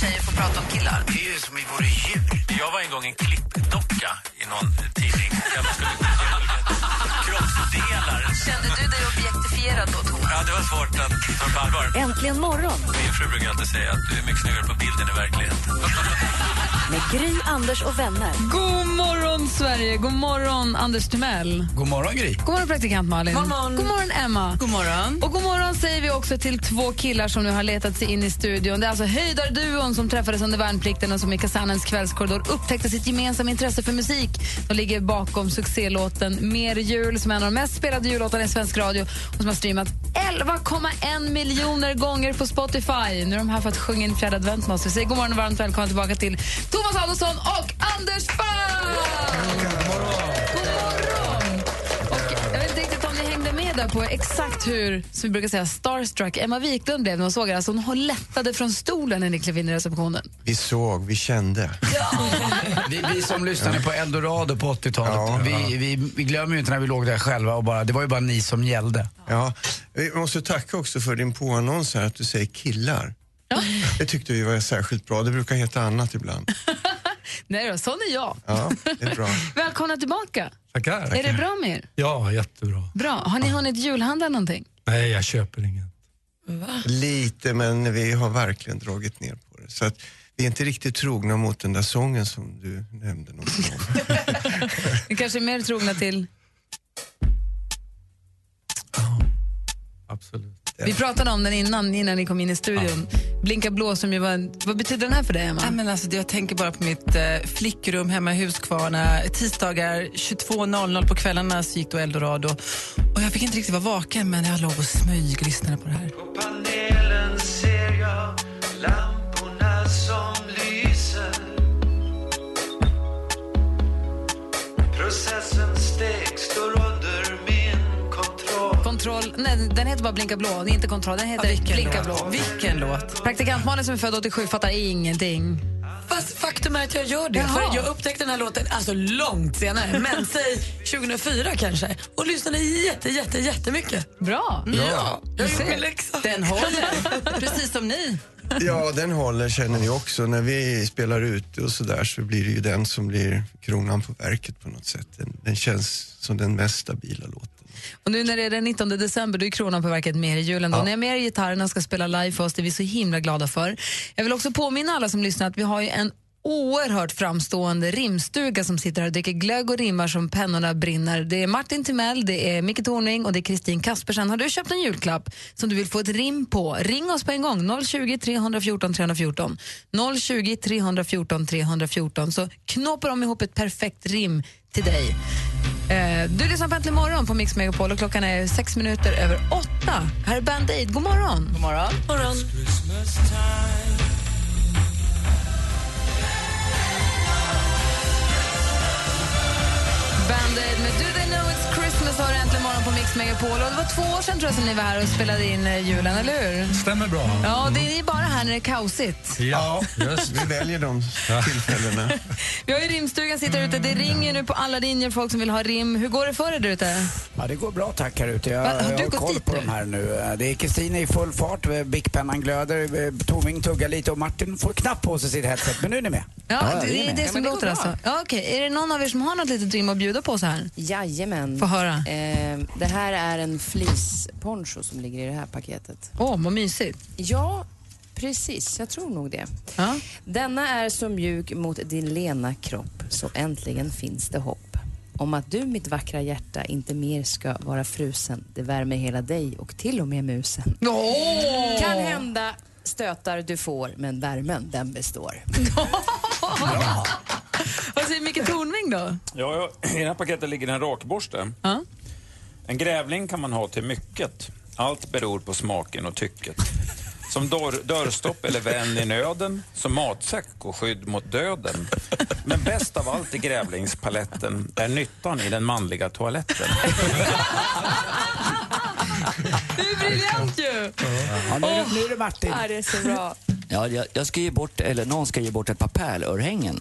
tjejer får prata om killar? Det är ju som vi vore djur. Jag var en gång en klippdocka i någon tidning. Jag skulle kroppsdelar. Kände du dig objektifierad då, Thomas? Ja, det var svårt att ta på allvar. Äntligen morgon Min fru brukar alltid säga att du är mycket snyggare på bilden i verkligheten. med Gry, Anders och vänner. God morgon, Sverige! God morgon, Anders Timell. God morgon, Gry. God morgon, praktikant Malin. God morgon, god morgon Emma. God morgon. Och god morgon säger vi också till två killar som nu har letat sig in i studion. Det är alltså höjdarduon som träffades under värnplikten och som i kasernens kvällskorridor upptäckte sitt gemensamma intresse för musik. De ligger bakom succélåten Mer jul som är en av de mest spelade jullåtarna i svensk radio och som har streamats 11,1 miljoner gånger på Spotify. Nu är de här för att sjunga in fjärde advent med oss. Vi säger god morgon och varmt välkomna tillbaka till Thomas Adolfsson och Anders Ferm! Där på exakt hur, som vi brukar säga, starstruck Emma Wiklund blev när hon såg er. Alltså hon lättade från stolen när ni klev in i receptionen. Vi såg, vi kände. Vi, vi som lyssnade på Eldorado på 80-talet, Ja, vi, vi, vi glömmer ju inte när vi låg där själva och bara, det var ju bara ni som gällde. Ja, vi måste tacka också för din påannons här, att du säger killar. Det tyckte vi var särskilt bra. Det brukar heta annat ibland. Nej då, sån är jag. Ja, det är bra. Välkomna tillbaka. Tackar. Är det bra med er? Ja, jättebra. Bra. Har ni hunnit julhandla någonting? Nej, jag köper inget. Lite, men vi har verkligen dragit ner på det. Så att vi är inte riktigt trogna mot den där sången som du nämnde någonting om. Ni kanske är mer trogna till... Absolut. Vi pratade om den innan, innan ni kom in i studion. Blinka blå som ju var... Vad betyder den här för dig, Emma? Nej, men alltså, jag tänker bara på mitt eh, flickrum hemma i Huskvarna. Tisdagar 22.00 på kvällarna så gick då Eldorado. Och jag fick inte riktigt vara vaken, men jag låg och smyglyssnade på det här. På panelen ser jag lamporna som lyser. Processens kontroll. Nej, den heter bara Blinka blå. Det är inte kontroll. Den heter vilken Blinka låt? blå. Vilken låt? Praktikant Malin som är född 87 fattar ingenting. Fast faktum är att jag gör det. Jaha. För jag upptäckte den här låten alltså långt senare, men säg 2004 kanske. Och lyssnade jätte, jätte, jättemycket. Bra. Ja, jag gjort min läxa. Den håller, precis som ni. Ja, den håller känner vi också. När vi spelar ute och sådär så blir det ju den som blir kronan på verket på något sätt. Den, den känns som den mest stabila låten. Och nu när det är den 19 december, då är kronan på verket mer i julen. Då. När jag med er gitarrerna ska spela live för oss, det är vi så himla glada för. Jag vill också påminna alla som lyssnar att vi har ju en oerhört framstående rimstuga som sitter här och dricker glögg och rimmar som pennorna brinner. Det är Martin Timell, det är Micke Tornving och det är Kristin Kaspersen. Har du köpt en julklapp som du vill få ett rim på, ring oss på en gång. 020 314 314. 020 314 314 så knåpar de ihop ett perfekt rim till dig. Eh, du lyssnar på Äntligen morgon på Mix Megapol och klockan är sex minuter över åtta. Här är Band Aid. God morgon. God morgon. morgon. Band Aid med Har du äntligen morgon på Mix Megapol. Och det var två år sedan tror jag som ni var här och spelade in eh, julen, eller hur? Stämmer bra. Ja, det är bara här när det är kaosigt. Ja, just. Vi väljer de tillfällena. Vi har ju rimstugan sitter ute. Det ringer nu på alla linjer folk som vill ha rim. Hur går det för er där ute? Ja, det går bra tack här ute. Jag, Va, har jag du har koll dit på de här nu. Det är Kristin i full fart, eh, bickpennan glöder, eh, Torving tuggar lite och Martin får knappt på sig sitt headset. Men nu är ni med. Ja, det, vi är det Ja, som men det låter alltså. Ja, okej. Är det någon av er som har något litet rim att bjuda på så här? Jajamän. Få höra. Eh, det här är en fleeceponcho som ligger i det här paketet. Åh, vad mysigt. Ja, precis. Jag tror nog det. Ja. Denna är så mjuk mot din lena kropp, så äntligen finns det hopp. Om att du, mitt vackra hjärta, inte mer ska vara frusen. Det värmer hela dig och till och med musen. Åh! Kan hända stötar du får, men värmen den består. Vad säger Micke Tornving då? Ja, ja, I det här paketet ligger en rakborste. Ja. En grävling kan man ha till mycket. Allt beror på smaken och tycket. som dörr, dörrstopp eller vän i nöden, som matsäck och skydd mot döden. Men bäst av allt i grävlingspaletten är nyttan i den manliga toaletten. Det är briljant ju! Ja, nu, är det- nu är det Martin. Ja, det är så bra. Ja, jag, jag ska ge bort, eller någon ska ge bort ett par pärlörhängen.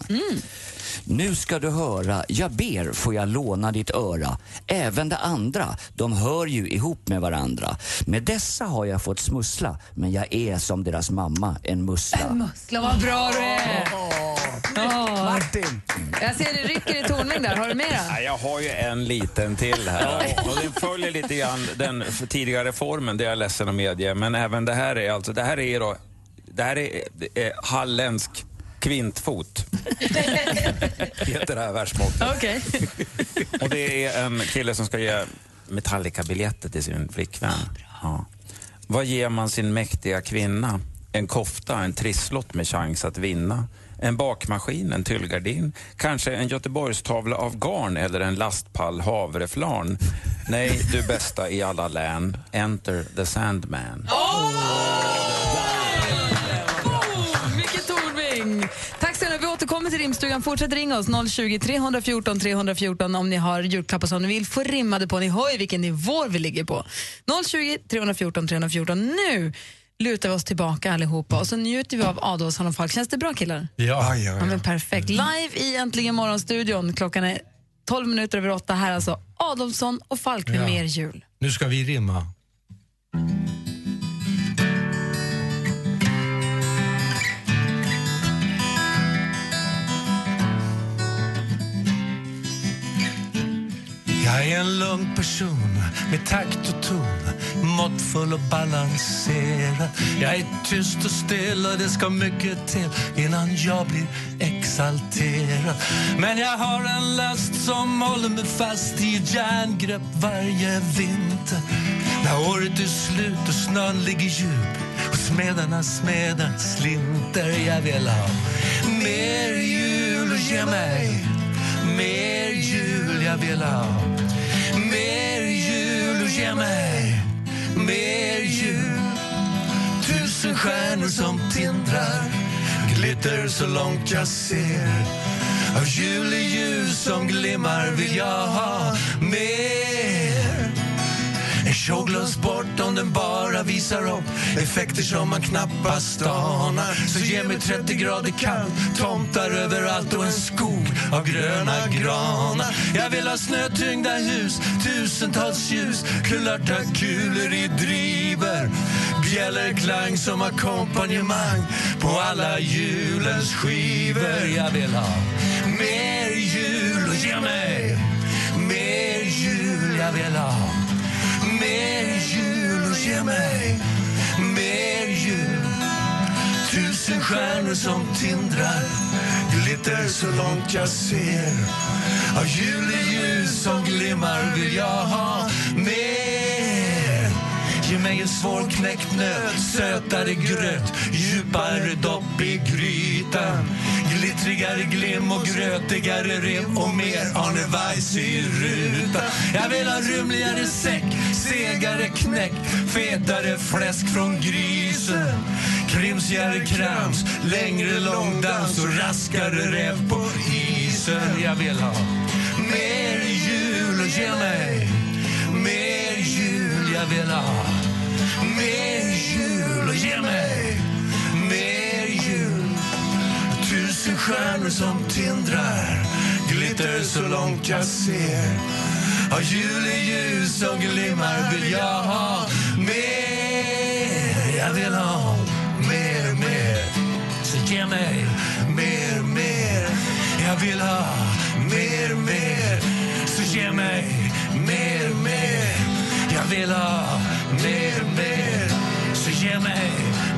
Nu ska du höra, jag ber får jag låna ditt öra. Även det andra, de hör ju ihop med varandra. Med dessa har jag fått smussla, men jag är som deras mamma, en mussla. Muskla, vad bra du är! Ja. Martin! Jag ser det rycker i toning där. Har du mera? Nej, Jag har ju en liten till här. Och den följer lite grann den tidigare formen, det är jag ledsen att medge. Men även det här är alltså, det här är då, det här är, det är halländsk kvintfot. Heter det här versmåttet. Okej. Och det är en kille som ska ge Metallica-biljetter till sin flickvän. Ja. Vad ger man sin mäktiga kvinna? En kofta, en trisslott med chans att vinna. En bakmaskin, en tyllgardin, kanske en Göteborgstavla av garn eller en lastpall havreflarn. Nej, du bästa i alla län, enter the Sandman. Micke Tornving! Tack så mycket. Vi återkommer till rimstugan. Fortsätt ringa oss 020 314 314 om ni har julklappar som ni vill få rimmade på. Ni hör ju vilken nivå vi ligger på. 020 314 314. Nu lutar vi oss tillbaka allihopa och så njuter vi av Adolfsson och Falk. Känns det bra killar? Ja. Ja, men perfekt. Live i Äntligen morgonstudion. Klockan är 12 minuter över åtta. Här alltså Adolfsson och Falk med Ja. mer jul. Nu ska vi rimma. Jag är en lugn person med takt och ton Måttfull och balanserad. Jag är tyst och still och det ska mycket till innan jag blir exalterad. Men jag har en last som håller mig fast i ett järngrepp varje vinter. När året är slut och snön ligger djup och smedarna smeden slinter Jag vill ha mer jul och ge mig mer jul jag vill ha Mer jul och ge mig. Mer jul. Tusen stjärnor som tindrar. Glitter så långt jag ser. Av juleljus som glimmar vill jag ha mer. Tåglunch bort om den bara visar upp effekter som man knappast anar. Så ge mig 30 grader kallt, tomtar överallt och en skog av gröna granar. Jag vill ha snötyngda hus, tusentals ljus, kulörta kulor i driver. Bjällerklang som ackompanjemang på alla julens skivor. Jag vill ha mer jul och ge mig mer jul jag vill ha. Mer jul och ge mig mer jul Tusen stjärnor som tindrar glitter så långt jag ser Av ah, juleljus som glimmar vill jag ha mer Ge mig en svårknäckt nöt, sötare gröt djupare dopp i grytan. Glittrigare glim och grötigare rim och mer Arne Weiss i rutan. Jag vill ha rymligare säck, segare knäck fetare fläsk från grisen krimsigare krams, längre långdans och raskare räv på isen. Jag vill ha mer jul och ge mig mer jul jag vill ha mer jul ge mig mer jul Tusen stjärnor som tindrar glitter så långt jag ser. Av juleljus som glimmar vill jag ha mer. Jag vill ha mer, mer. Så ge mig mer, mer. Jag vill ha mer, mer. Så ge mig mer, mer. Jag vill ha mer, mer Så ge mig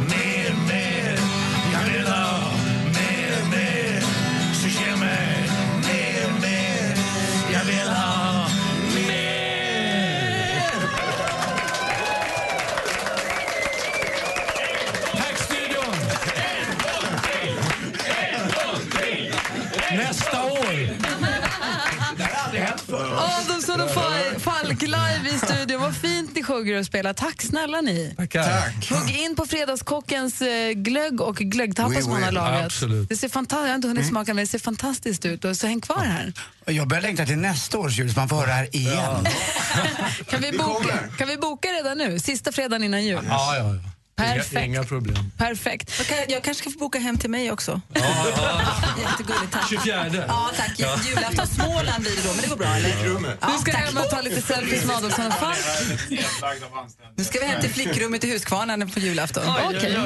mer, mer Jag vill ha mer, mer Så ge mig mer, mer Jag vill ha mer Tack studion! Nästa år! Det har aldrig hänt förr. Adolfsson och Falk live i studion. Vad fint ni hugger och spelar. Tack snälla ni. Tack. Hugg in på Fredagskockens eh, glögg och glöggtappar We som han har lagat. Absolut. Det ser fantastiskt, jag har inte hunnit smaka men det ser fantastiskt ut. Och så häng kvar här. Jag börjar längta till nästa års jul så man får höra det här igen. Kan vi, boka, kan vi boka redan nu? Sista fredagen innan jul? Ja, ja, ja. Perfekt. Inga, inga problem. Perfekt. Jag, kan, jag kanske ska få boka hem till mig också. Jättegulligt, tack. 24. Ja, tack. Julafton Småland blir det då, men det går bra, eller? Nu ska Emma ta lite selfies med Adolfsson och Falk. Nu ska vi hem till flickrummet i Huskvarna på julafton. Okej.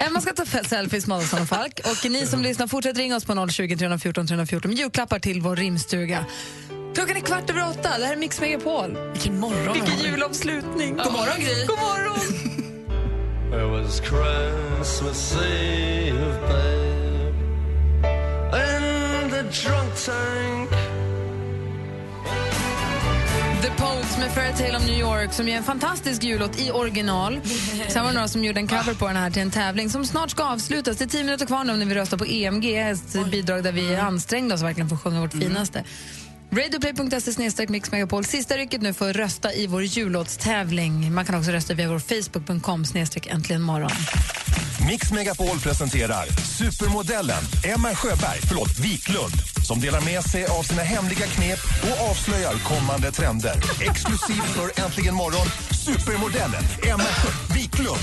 Emma ska ta selfies med Adolfsson och Falk. Och ni som lyssnar, fortsätt ringa oss på 020 314 314 med julklappar till vår rimstuga. Klockan är kvart över åtta. Det här är Mix Megapol. Vilken morgon. Vilken julavslutning. God morgon, Gry. God morgon. It was Christmas Eve, babe, in the drunk tank. The Pogues med Fairytale of New York som är en fantastisk jullåt i original. Sen var det några som gjorde en cover på den här till en tävling som snart ska avslutas. Det är tio minuter kvar nu när vi röstar på EMG, ett bidrag där vi ansträngde oss verkligen för att sjunga vårt finaste. Radioplay.se Mix Megapol. Sista rycket nu för att rösta i vår jullåtstävling. Man kan också rösta via vår Facebook.com snedstreck äntligen morgon. Mix Megapol presenterar supermodellen Emma Sjöberg, förlåt, Wiklund som delar med sig av sina hemliga knep och avslöjar kommande trender. Exklusivt för Äntligen morgon, supermodellen Emma Sjö Wiklund.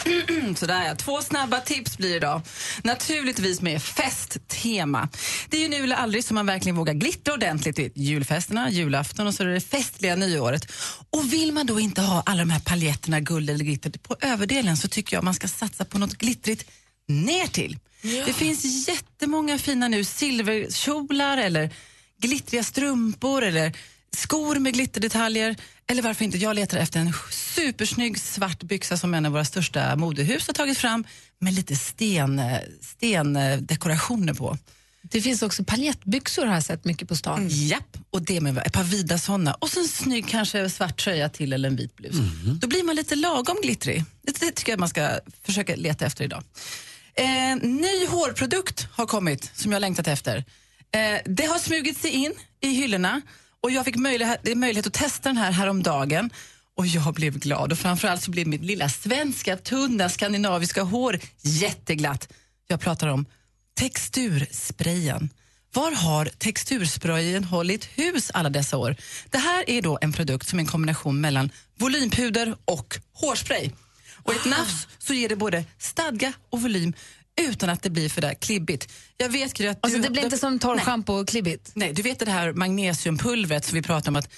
Sådär ja, två snabba tips blir det idag. Naturligtvis med festtema. Det är ju nu eller aldrig som man verkligen vågar glittra ordentligt i julfesterna, julafton och så är det festliga nyåret. Och vill man då inte ha alla de här paljetterna, guld eller glitter på överdelen så tycker jag man ska satsa på något glittrigt ner till. Det finns jättemånga fina nu silverkjolar eller glittriga strumpor eller skor med glitterdetaljer. Eller varför inte, jag letar efter en supersnygg svart byxa som en av våra största modehus har tagit fram med lite sten, stendekorationer på. Det finns också paljettbyxor har jag sett mycket på stan. Japp, och det med ett par vida såna. Och så en snygg kanske svart tröja till eller en vit blus. Då blir man lite lagom glittrig. Det, det tycker jag man ska försöka leta efter idag. Eh, ny hårprodukt har kommit som jag längtat efter. Eh, det har smugit sig in i hyllorna och jag fick möjlighet, möjlighet att testa den här häromdagen. Och jag blev glad och framförallt så blev mitt lilla svenska, tunna, skandinaviska hår jätteglatt. Jag pratar om textursprayen. Var har textursprayen hållit hus alla dessa år? Det här är då en produkt som är en kombination mellan volympuder och hårspray. Och ett nafs så ger det både stadga och volym utan att det blir för där klibbigt. Jag vet att Alltså, du, det blir inte som torrschampo och klibbigt? Nej, du vet det här magnesiumpulvret som vi pratar om att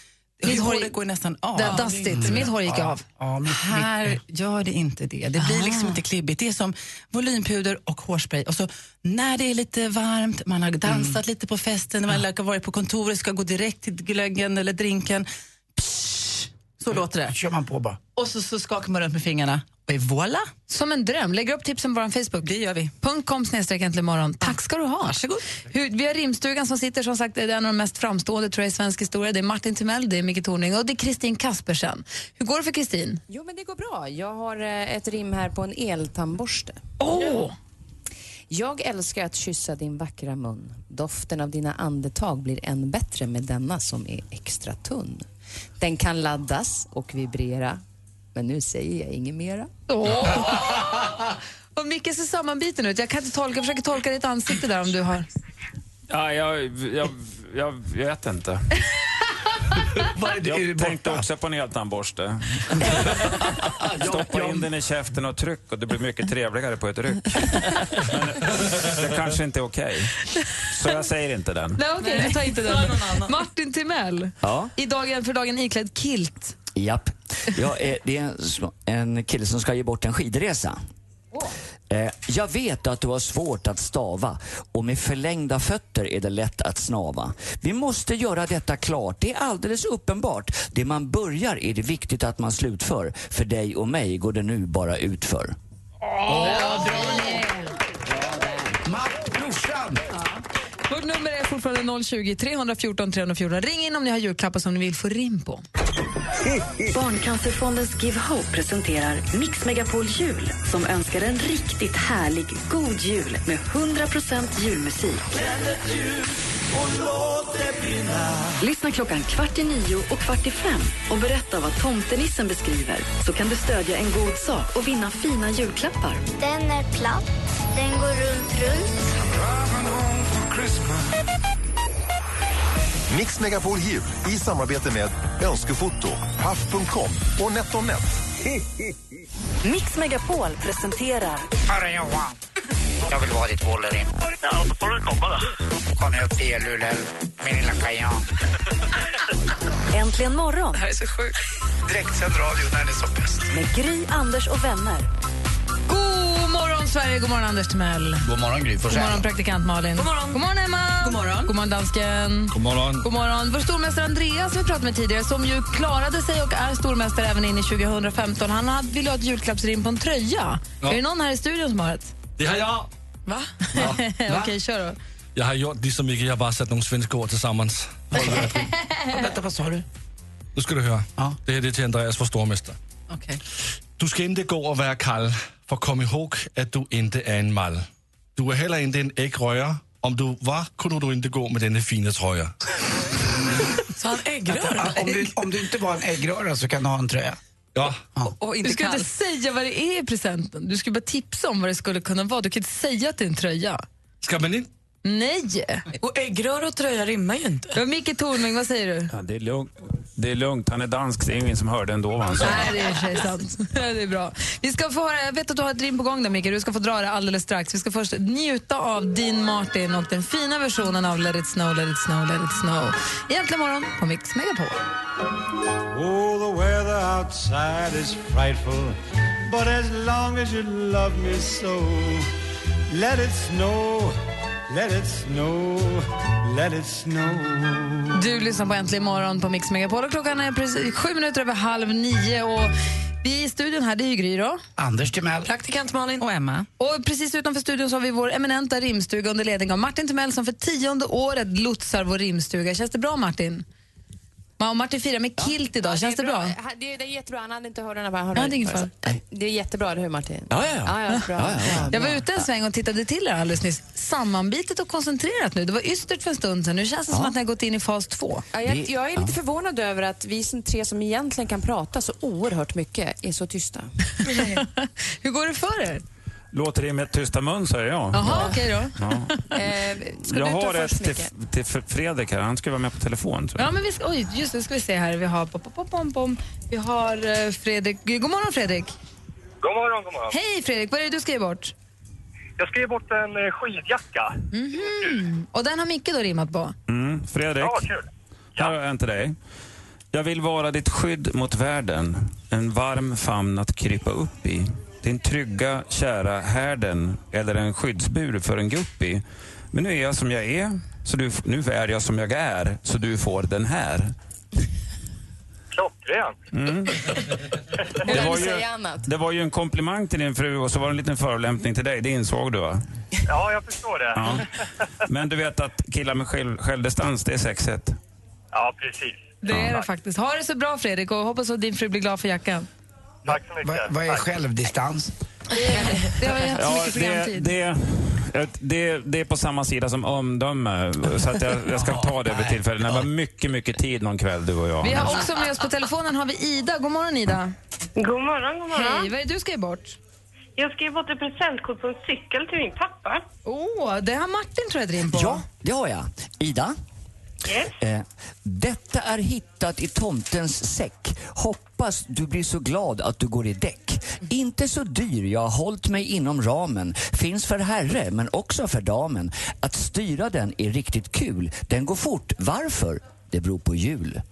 Mitt hår- går nästan av. Det är dastigt. Mitt hår gick av. här gör det inte det. Det blir liksom Ah. inte klibbigt. Det är som volympuder och hårspray. Och så när det är lite varmt, man har dansat lite på festen, man har varit på kontoret, ska gå direkt till glöggen eller drinken. Psh, så låter det. kör man på bara. Och så, så skakar man runt med fingrarna. Och voilà! Som en dröm. Lägger upp tipsen på vår Facebook. Det gör vi. .com snedstreck äntligen morgon. Tack ska du ha. Varsågod. Hur, vi har rimstugan som sitter som sagt, det är en av de mest framstående tror jag, i svensk historia. Det är Martin Timell, det är Micke Tornving och det är Kristin Kaspersen. Hur går det för Kristin? Jo, men det går bra. Jag har eh, ett rim här på en eltandborste. Åh! Jag älskar att kyssa din vackra mun. Doften av dina andetag blir än bättre med denna som är extra tunn. Den kan laddas och vibrera. Men nu säger jag inget mera. Och Micke ser sammanbiten ut. Jag kan inte tolka, jag försöker tolka ditt ansikte där om du har... Ja, jag, jag, jag vet inte. Jag tänkte också på en eltandborste. Stoppa in den i käften och tryck och det blir mycket trevligare på ett ryck. Men det kanske inte är okej. Så jag säger inte den. Nej, okej, jag tar inte den. Martin Timell, Ja. i dagen för dagen iklädd kilt. Japp. Ja, det är en, kille som ska ge bort en skidresa. Eh, Jag vet att du har svårt att stava och med förlängda fötter är det lätt att snava. Vi måste göra detta klart, det är alldeles uppenbart. Det man börjar är det viktigt att man slutför. För dig och mig går det nu bara utför. Matt, brorsan! Vårt nummer är fortfarande 020 314 314. Ring in om ni har julklappar som ni vill få rim på. Barncancerfondens Give Hope presenterar Mix Megapol Jul som önskar en riktigt härlig, god jul med 100% julmusik. Lyssna klockan kvart i nio och kvart i fem och berätta vad tomtenissen beskriver så kan du stödja en god sak och vinna fina julklappar. Den är platt, den går runt, runt. Mix Megapol Jul i samarbete med Önskefoto, Paff.com och NetOnNet. Mix Megapol presenterar... Hörru Johan, jag vill vara ditt Wolverine. Ja, då får du komma då. Kom upp till Luleå, min lilla kajan. Äntligen morgon Det här är så sjukt. Direktsänd radio när det är som bäst. med Gry, Anders och vänner. Sverige! God morgon, Anders Timell. God morgon, Gry God morgon, praktikant Malin. God morgon, God morgon Emma. God morgon. God morgon, dansken. God morgon. God morgon. Vår stormästare Andreas, som vi pratade med tidigare, som ju klarade sig och är stormästare även in i 2015. Han hade- ville ha ett julklappsrim på en tröja. Ja. Är det någon här i studion som har ett? Det har jag. Va? Okej, kör då. Jag har gjort liksom Micke, jag har bara satt några svenska ord tillsammans. Vänta, vad sa du? Nu ska du höra. Det är det till Andreas, vår stormästare. Okej. Du ska inte gå och vara kall, för kom ihåg att du inte är en mall. Du är heller inte en äggröra. Om du var kunde du inte gå med denna fina tröja. Så han äggröra? Om du, om du inte var en äggröra så kan du ha en tröja. Ja. Och inte Du ska kall. inte säga vad det är i presenten. Du ska bara tipsa om vad det skulle kunna vara. Du kan inte säga att det är en tröja. Ska man inte? Nej! Och äggröra och tröja rimmar ju inte. Ja, Micke Tornving, vad säger du? Ja, det, är lugnt. det är lugnt, han är dansk, det är ingen som hörde ändå vad han sa. Nej, det är sig sant. det är bra. Vi ska få höra, jag vet att du har ett rim på gång där, Micke. Du ska få dra det alldeles strax. Vi ska först njuta av Dean Martin och den fina versionen av Let it snow, let it snow, let it snow. Egentligen morgon på Mix Megapol. Oh, the weather outside is frightful, but as long as you love me so, let it snow, let it snow, let it snow. Du lyssnar på Äntligen morgon på Mix Megapol och klockan är precis sju minuter över halv nio. Och vi i studion här, det är ju Gry då. Anders Timell. Praktikant Malin. Och Emma. Och precis utanför studion så har vi vår eminenta rimstuga under ledning av Martin Timell som för tionde året lotsar vår rimstuga. Känns det bra Martin? Ma- och Martin firar med kilt idag, känns det bra? Det är, det är jättebra. Han hade inte hörlurarna bara. Ja, det är. Det är jättebra, eller hur Martin? Ja, ja, ja. ja, ja, bra. Jag var ute en sväng och tittade till er alldeles nyss. Sammanbitet och koncentrerat nu. Det var ystert för en stund sedan. Nu känns det som att ni har gått in i fas två. Ja, jag, jag är lite förvånad över att vi som tre som egentligen kan prata så oerhört mycket är så tysta. Hur går det för er? Låter det med tysta mun, säger jag. Jaha, okej då. Ja. Eh, ska Jag du ta har först, ett till, till Fredrik här, han ska vara med på telefon. Tror jag. Ja, men vi ska, oj, just det, ska vi se här. Vi har, pom, pom, pom, pom. Vi har eh, Fredrik. God morgon Fredrik. God morgon, god morgon. Hej Fredrik, vad är det du ska ge bort? Jag ska ge bort en eh, skidjacka. Mhm. Och den har Micke då rimmat på? Mm, Fredrik, Ja, kul. här har jag en till dig. Jag vill vara ditt skydd mot världen, en varm famn att krypa upp i. Din trygga, kära härden eller en skyddsbur för en guppy. Men nu är jag som jag är, så du, nu är jag som jag är, så du får den här. Klockrent. Mm. Det var ju-. Det var ju en komplimang till din fru och så var det en liten förolämpning till dig, det insåg du va? Ja, jag förstår det. Ja. Men du vet att killar med själv, självdistans, det är sexet. Ja, precis. Det är det faktiskt. Ha det så bra Fredrik och hoppas att din fru blir glad för jackan. Tack så mycket. Vad, är självdistans? Det har vi haft Ja, mycket det, programtid. det, det, det är på samma sida som omdöme, så att jag, jag ska ta det vid tillfälle. Det var mycket, mycket tid någon kväll, du och jag. Vi har också med oss på telefonen har vi Ida. God morgon Ida. God morgon, god morgon. Hej, vad är det du ska ge bort? Jag ska ge bort ett presentkort på en cykel till min pappa. Åh, det har Martin tror jag rim på. Ja, det har jag. Ida? Eh, detta är hittat i tomtens säck. Hoppas du blir så glad att du går i däck. Inte så dyr, jag har hållit mig inom ramen. Finns för herre, men också för damen. Att styra den är riktigt kul. Den går fort. Varför? Det beror på jul.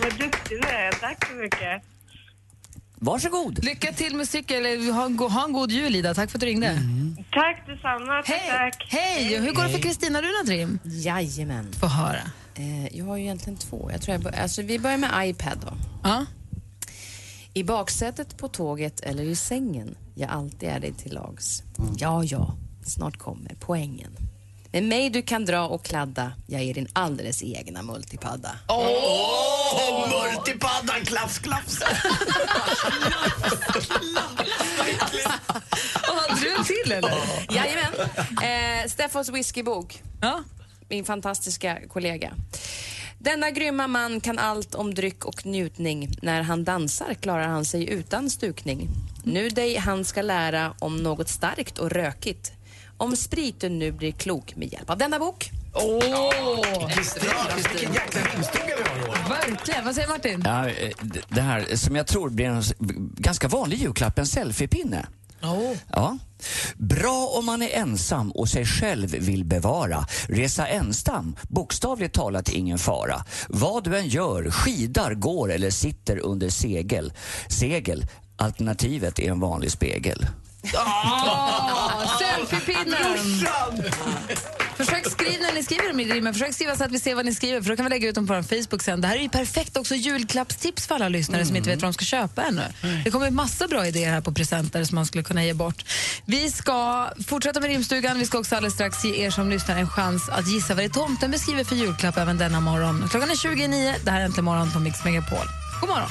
Vad duktig du är. Tack så mycket. Varsågod. Lycka till med cykel. Ha en, go- ha en god jul Ida. Tack för att du ringde. Tack detsamma. Tack, tack. Hej! Hur går det för Kristina? Har du något rim? Jajamän. Få höra. Eh, jag har ju egentligen två. Jag tror jag, bör- alltså, vi börjar med iPad då. Ja. I baksätet på tåget eller i sängen, jag alltid är dig till lags. Ja, ja, snart kommer poängen. Med mig du kan dra och kladda, jag är din alldeles egna multipadda. Åh, oh, multipaddan, klaps, klaps. Och hade du en till eller? Jajamän. Eh, Steffos whiskybok. Ja. Min fantastiska kollega. Denna grymma man kan allt om dryck och njutning. När han dansar klarar han sig utan stukning. Nu dig han ska lära om något starkt och rökigt. Om spriten nu blir klok med hjälp av denna bok. Åh! Vilken jäkla rimstuga vi har i år. Verkligen. Vad säger Martin? Ja, eh, det här som jag tror blir en ganska vanlig julklapp, en selfiepinne. Ja. Bra om man är ensam och sig själv vill bevara. Resa ensam, bokstavligt talat ingen fara. Vad du än gör, skidar, går eller sitter under segel. Segel, alternativet är en vanlig spegel. Åh, Selfiepinnen! Försök skriva när ni skriver dem i rimmen. Försök skriva så att vi ser vad ni skriver, för då kan vi lägga ut dem på vår Facebook sen. Det här är ju perfekt också julklappstips för alla lyssnare som inte vet vad de ska köpa ännu. Det kommer massa bra idéer här på presenter som man skulle kunna ge bort. Vi ska fortsätta med rimstugan. Vi ska också alldeles strax ge er som lyssnar en chans att gissa vad det är tomten beskriver för julklapp även denna morgon. Klockan är 29. Det här är Äntligen morgon på Mix Megapol. God morgon.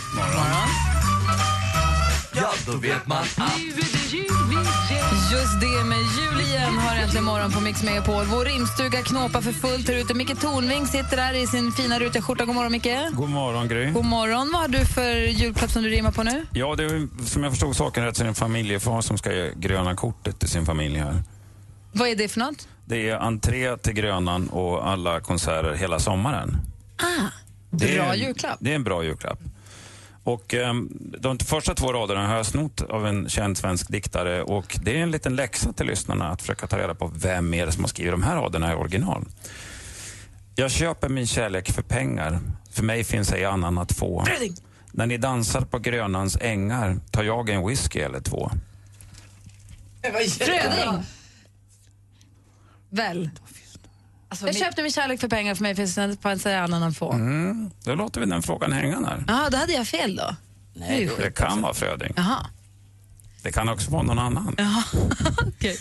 Ja, då vet man att... Just det, med jul igen har äntligen morgon på Mix Megapol. Vår rimstuga knåpar för fullt här ute. Micke Tornving sitter där i sin fina rutiga skjorta. God morgon, Micke. God morgon, Gry. God morgon. Vad har du för julklapp som du rimmar på nu? Ja, det är, ju- som jag förstod saken rätt så är det en familjefar som ska ge gröna kortet till sin familj här. Vad är det för något? Det är entré till Grönan och alla konserter hela sommaren. Ah, Det bra är, julklapp. Det är en bra julklapp. Och ehm, de första två raderna har jag snott av en känd svensk diktare och det är en liten läxa till lyssnarna att försöka ta reda på vem är det som har skrivit de här raderna i original. Jag köper min kärlek för pengar. För mig finns ej annan att få. När ni dansar på Grönans ängar tar jag en whisky eller två. Fröding! Väl? Jag köpte min kärlek för pengar för mig finns det en annan att få. Mm, då låter vi den frågan hänga där. Jaha, då hade jag fel då. Det ju skit. Det kan vara Fröding. Jaha. Det kan också vara någon annan. Jaha. Okej.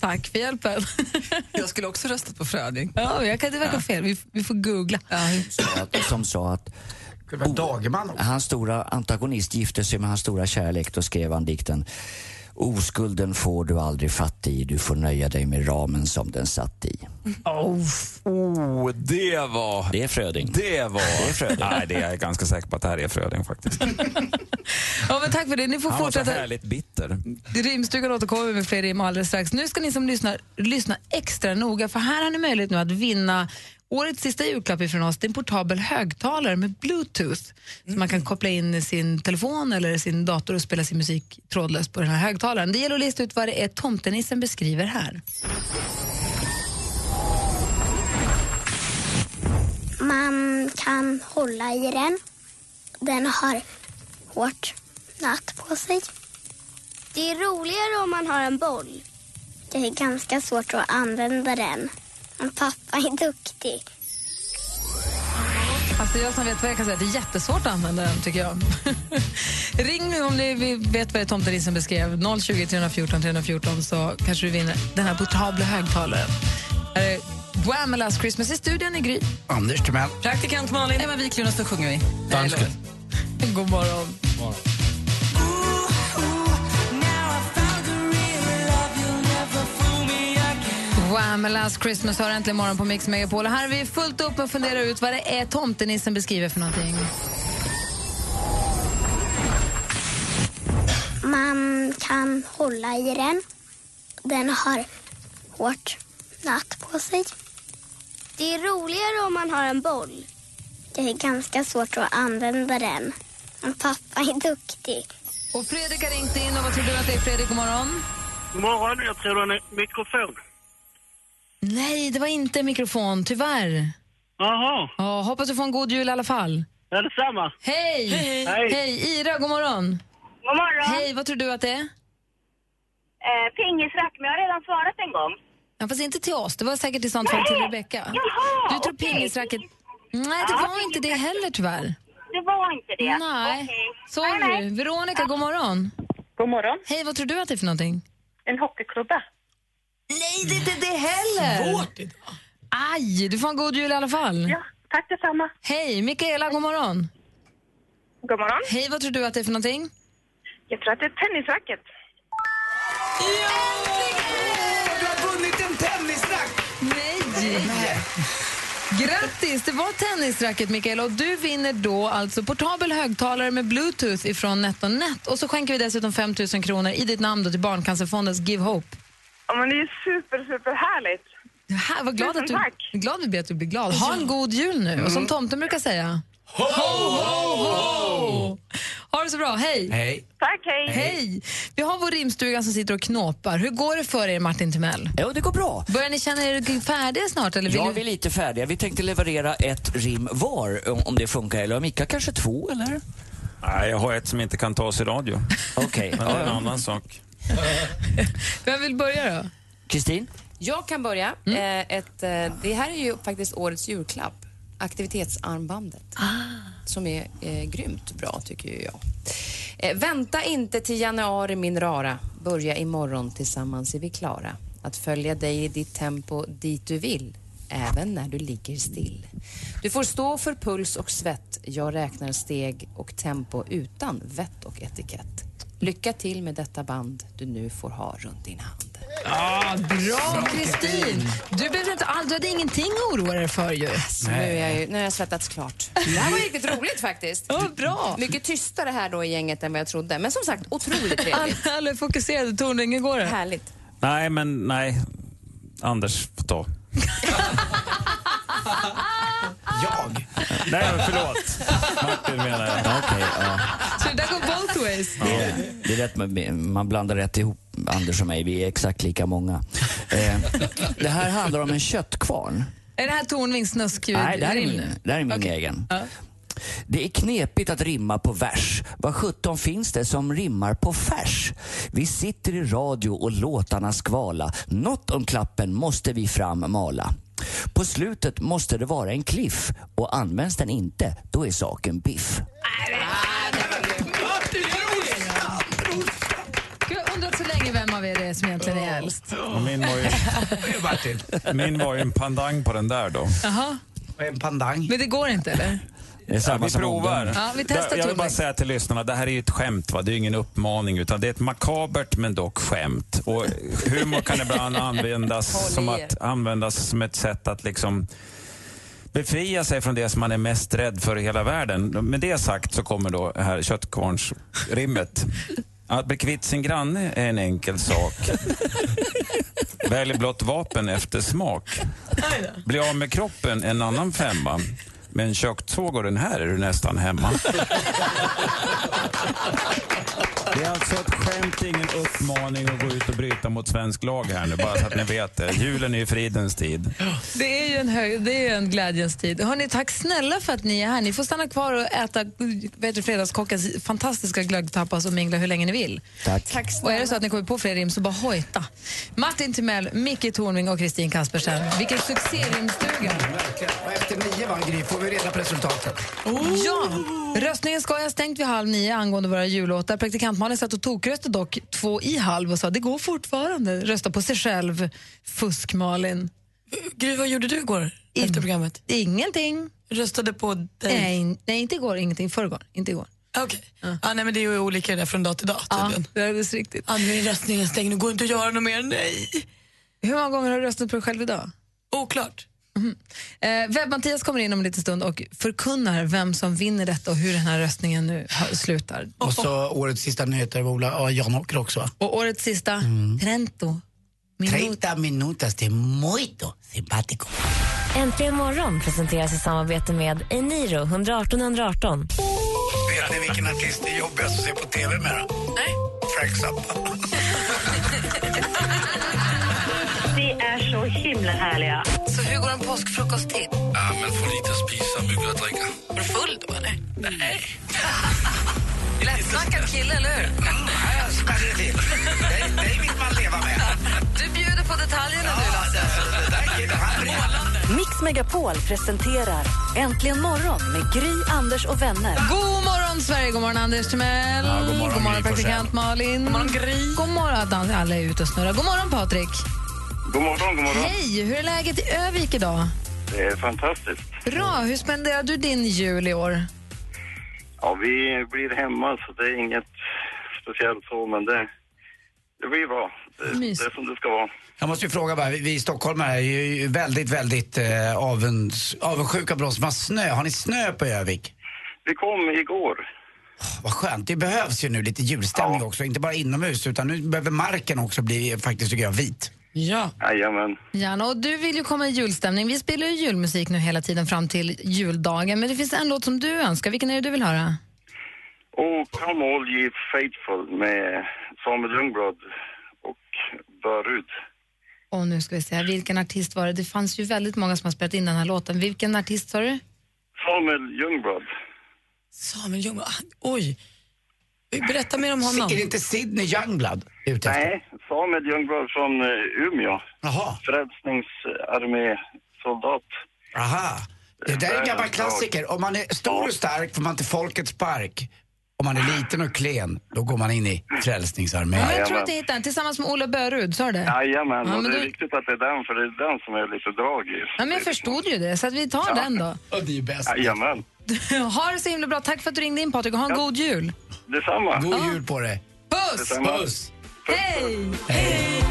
Tack för hjälpen. Jag skulle också rösta på Fröding. Ja, jag kan, det verkar fel. Vi, vi får googla. Som sa att Dagerman hans stora antagonist gifte sig med hans stora kärlek. Då skrev han dikten Oskulden får du aldrig fatt i, du får nöja dig med ramen som den satt i. Oh, oh, det var... Det är Fröding. Det var... Det är Fröding. Nej, det är jag ganska säker på att det här är Fröding faktiskt. Ja, men tack för det. Ni får Han var så fortsätta. härligt bitter. Rimstugan återkommer med fler rim alldeles strax. Nu ska ni som lyssnar lyssna extra noga för här har ni möjlighet nu att vinna årets sista julklapp ifrån oss. Det är en portabel högtalare med bluetooth som man kan koppla in i sin telefon eller sin dator och spela sin musik trådlöst på den här högtalaren. Det gäller att lista ut vad det är tomtenissen beskriver här. Man kan hålla i den. Den har hårt natt på sig. Det är roligare om man har en boll. Det är ganska svårt att använda den. Men pappa är duktig. Alltså jag som vet vad jag kan säga, det är jättesvårt att använda den tycker jag. Ring nu om ni vet vad tomtenissen beskrev. 020 314 314 så kanske du vinner den här portabla högtalaren. Här är Wham! med Last Christmas i studion i Gry. Anders Timell. Praktikant Malin. Emma Wiklund och så sjunger vi. Dansken. God morgon. Wham! Last Christmas har äntligen morgon på Mix Megapol. Och här är vi fullt upp med att fundera ut vad det är tomtenissen beskriver för någonting. Man kan hålla i den. Den har hårt natt på sig. Det är roligare om man har en boll. Det är ganska svårt att använda den. Men pappa är duktig. Och Fredrik har ringt in. Och vad tror du att det är, Fredrik? God morgon. God morgon, jag tror det är en mikrofon. Nej, det var inte mikrofon, tyvärr. Jaha. Ja, hoppas du får en god jul i alla fall. Ja, detsamma. Hej! Hej. Hej. Hej! Ira, god morgon. God morgon. Hej, vad tror du att det är? Eh, pingisrack, men jag har redan svarat en gång. Ja, fast inte till oss. Det var säkert i sånt fall till Rebecka. Jaha, Du tror okej. pingisracket... Nej, det Ja, var inte det heller tyvärr. Det var inte det. Nej. Okej. Sorry. Veronica, god morgon. God morgon. Hej, vad tror du att det är för någonting? En hockeyklubba. Nej, det är inte det heller. Svårt idag. Aj, du får en god jul i alla fall. Ja, tack detsamma. Hej, Mikaela, god morgon. God morgon. Hej, vad tror du att det är för någonting? Jag tror att det är ett tennisracket. Nej. Grattis! Det var tennisracket, Mikael. Och du vinner då alltså portabel högtalare med bluetooth ifrån NetOnNet. Och så skänker vi dessutom 5 000 kronor i ditt namn då till Barncancerfondens Give Hope. Ja, men det är super, super härligt. Här, vad glad, att du, tack. glad vi blir att du blir glad. Ha en god jul nu. Och som tomten brukar säga... Ho, ho, ho! Ha det så bra. Hej! Hej. Tack, hej. Hej! Vi har vår rimstuga som sitter och knåpar. Hur går det för er, Martin Timell? Jo, det går bra. Börjar ni känna er färdiga snart? Eller vill Ja, du... vi är lite färdiga. Vi tänkte leverera ett rim var, om- om det funkar. Eller Mika kanske två, eller? Nej, jag har ett som inte kan tas i radio. Okej. Men det är en annan sak. Vem vill börja då? Kristin? Jag kan börja. Eh, ett, eh, det här är ju faktiskt årets julklapp. Aktivitetsarmbandet. Som är eh, grymt bra, tycker jag. Eh, vänta inte till januari, min rara. Börja imorgon, tillsammans är vi klara. Att följa dig i ditt tempo dit du vill, även när du ligger still. Du får stå för puls och svett. Jag räknar steg och tempo utan vett och etikett. Lycka till med detta band du nu får ha runt din hand. Ah, bra, Kristin! Du behövde inte all, du hade ingenting att oroa dig för ju. Så nu, är jag ju, nu har jag svettats klart. Det här var riktigt roligt faktiskt. Ja, bra. Mycket tystare här då i gänget än vad jag trodde. Men som sagt, otroligt trevligt. Alla är fokuserade. Tornving, hur går det? Härligt. Nej, men nej. Anders får ta. Jag? Nej, förlåt. Martin menar jag. Okej, ja. Så det där går both ways. Det är, det är rätt, man- man blandar rätt ihop Anders och mig. Vi är exakt lika många. Eh, det här handlar om en köttkvarn. Är det här Tornvings snuskljud? Nej, det här är min, det här är min Okej. egen. Ja. Det är knepigt att rimma på vers. Vad sjutton finns det som rimmar på färs? Vi sitter i radio och låtarna skvala. Något om klappen måste vi fram mala. På slutet måste det vara en cliff och används den inte, då är saken biff. Vem av er det är som egentligen är äldst. Min var, ju, min var ju en pandang på den där då. Jaha. En pandang. Men det går inte, eller? Det är samma Ja, vi provar. Ja, vi testar jag vill bara säga till lyssnarna, det här är ju ett skämt. Va? Det är ju ingen uppmaning, utan det är ett makabert men dock skämt. Och humor kan ibland användas, som, att, användas som ett sätt att liksom befria sig från det som man är mest rädd för i hela världen. Med det sagt så kommer då här köttkvarnsrimmet. Att bli kvitt sin granne är en enkel sak. Välj blott vapen efter smak. Bli av med kroppen en annan femma. Men en kökssåg och den här är du nästan hemma. Det är alltså ett skämt, ingen uppmaning att gå ut och bryta mot svensk lag här nu, bara så att ni vet det. Julen är ju fridens tid. Det är ju en, hög, det är en glädjens tid. Hörrni, tack snälla för att ni är här. Ni får stanna kvar och äta vet du, Fredagskockens fantastiska glöggtapas och mingla hur länge ni vill. Tack. Och är det så att ni kommer på fler rim så bara hojta. Martin Timell, Micke Tornving och Kristin Kaspersen. Vilken succérimstuga! Och efter nio va, Gry, får vi reda på resultatet. Ja! Röstningen ska jag stängt vid halv nio angående våra jullåtar. Praktikant Malin satt och tokröstade dock två i halv och sa det går fortfarande. Rösta på sig själv. Fusk Malin. Gry, vad gjorde du igår efter programmet? Ingenting. Röstade på dig? Nej, nej inte igår, ingenting. Förrgår, inte igår. Okej. Ja, nej, men det är ju olika det där från dag till dag tydligen. Ja, det är riktigt. Ja, nu är röstningen stängd, nu går inte att göra något mer. Nej. Hur många gånger har du röstat på dig själv idag? Oklart. Mhm. Eh, Webb-Mattias kommer in om en liten stund och förkunnar vem som vinner detta och hur den här röstningen nu slutar. Och så årets sista nyheter av Ola ja, Janåker också va? Och årets sista, Trento. Minut. 30 minutas de muito simpático. Äntligen morgon presenteras i samarbete med Eniro 118 118. Vet ni vilken artist det är jobbigast att se på TV med då? Nej. Frank Zappa. Ni är så himla härliga. Så hur går en påskfrukost till? Ja, men få lite att spisa, mycket att dricka. Var du full då eller? Nej. Lättsnackad kille, eller hur? Jag smäller till. Det är, det är mitt man leva med. Du bjuder på detaljerna Lasse. Det killen, han brinner. Mix Megapol presenterar Äntligen morgon med Gry, Anders och vänner. God morgon, Sverige! God morgon, Anders Timell. Ja, god morgon, god morgon praktikant Malin. God morgon, Gry. God morgon, Dan- alla är ute och snurrar. God morgon, Patrik. God morgon, god morgon. Hej! Hur är läget i Övik idag? Det är fantastiskt. Bra. Hur spenderar du din jul i år? Ja, vi blir hemma så det är inget speciellt så, men det, Det blir bra. Det, det är som det ska vara. Jag måste ju fråga bara, vi, stockholmare är ju väldigt, väldigt eh, avunds, avundsjuka på de som har snö. Har ni snö på Övik? Vi kom igår. Vad skönt, det behövs ju nu lite julstämning också, inte bara inomhus utan nu behöver marken också bli faktiskt tycker jag vit. Ja. Jajamän. Jan, och du vill ju komma i julstämning. Vi spelar ju julmusik nu hela tiden fram till juldagen. Men det finns en låt som du önskar. Vilken är det du vill höra? Och Come All Ye Faithful med Samuel Ljungblad och Börud. Och nu ska vi se, vilken artist var det? Det fanns ju väldigt många som har spelat in den här låten. Vilken artist sa du? Samuel Ljungblad. Samuel Ljungblad. Oj. Berätta mer om honom. Är det inte Sidney Youngblood ute efter? Nej, Samuel Ljungblad från eh, Umeå. Jaha. Frälsningsarmésoldat. Aha. Det där är en gammal klassiker. Om man är stor och stark får man till folkets park. Om man är liten och klen, då går man in i Frälsningsarmén. Ja, jag tror att jag hittade den tillsammans med Ola Börud, sa du det? Jajamän, Ja, och det är viktigt att det är den, för det är den som är lite drag i. Ja, men jag förstod ju det, så att vi tar den då. det är ju bäst. Jajamän. ha det så himla bra. Tack för att du ringde in Patrik och ha en god jul. Detsamma. God jul på dig. Puss! Detsamma. Puss! Hej! Hej!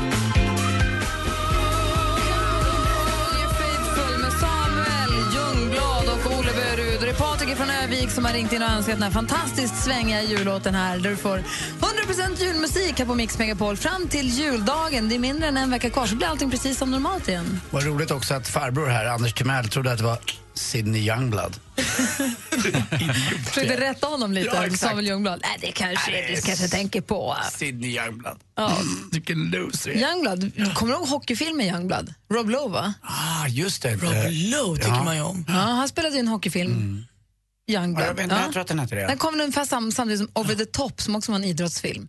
Faithful med Samuel Ljungblad och Ola Börud. Det är Patrik från Övik som har ringt in och önskat den här fantastiskt svängiga jullåten här där du får 100% julmusik här på Mix Megapol fram till juldagen. Det är mindre än en vecka kvar så blir allting precis som normalt igen. Vad roligt också att farbror här, Anders Timell, trodde att det var Sidney Youngblood. Försökte rätta honom lite, Ja. Samuel Ljungblad. Nej, det kanske Nej, du kanske tänker på. Sidney Youngblood. Ja. Vilken loser. Youngblood, kommer du ihåg hockeyfilmen Youngblood? Rob Lowe, va? Ah, just det. Rob Lowe tycker man ju om. Ja, han spelade ju en hockeyfilm. Youngblood. Ja, jag, vet, jag tror att den heter det. Den kom ungefär sam, samtidigt som Over the Top som också var en idrottsfilm.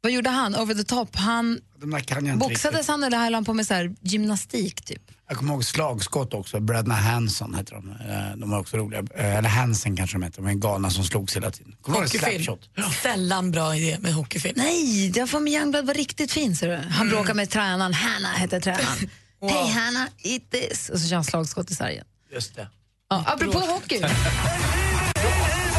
Vad gjorde han? Over the Top? Han De där kan jag inte boxades riktigt. han eller höll han på med så här gymnastik typ? Jag kommer ihåg slagskott också. Bröderna Hanson heter de. Eh, De var också roliga. Eh, Eller Hansen kanske de heter. De är galna som slogs hela tiden. Kommer Hockeyfilm. Sällan bra idé med hockeyfilm. Nej, jag får med Youngblood var riktigt fin ser du. Han bråkar med tränaren, Hanna heter tränaren. Hej Hanna, eat this! Och så kör han slagskott i sargen. Just det. Ja, apropå hockey.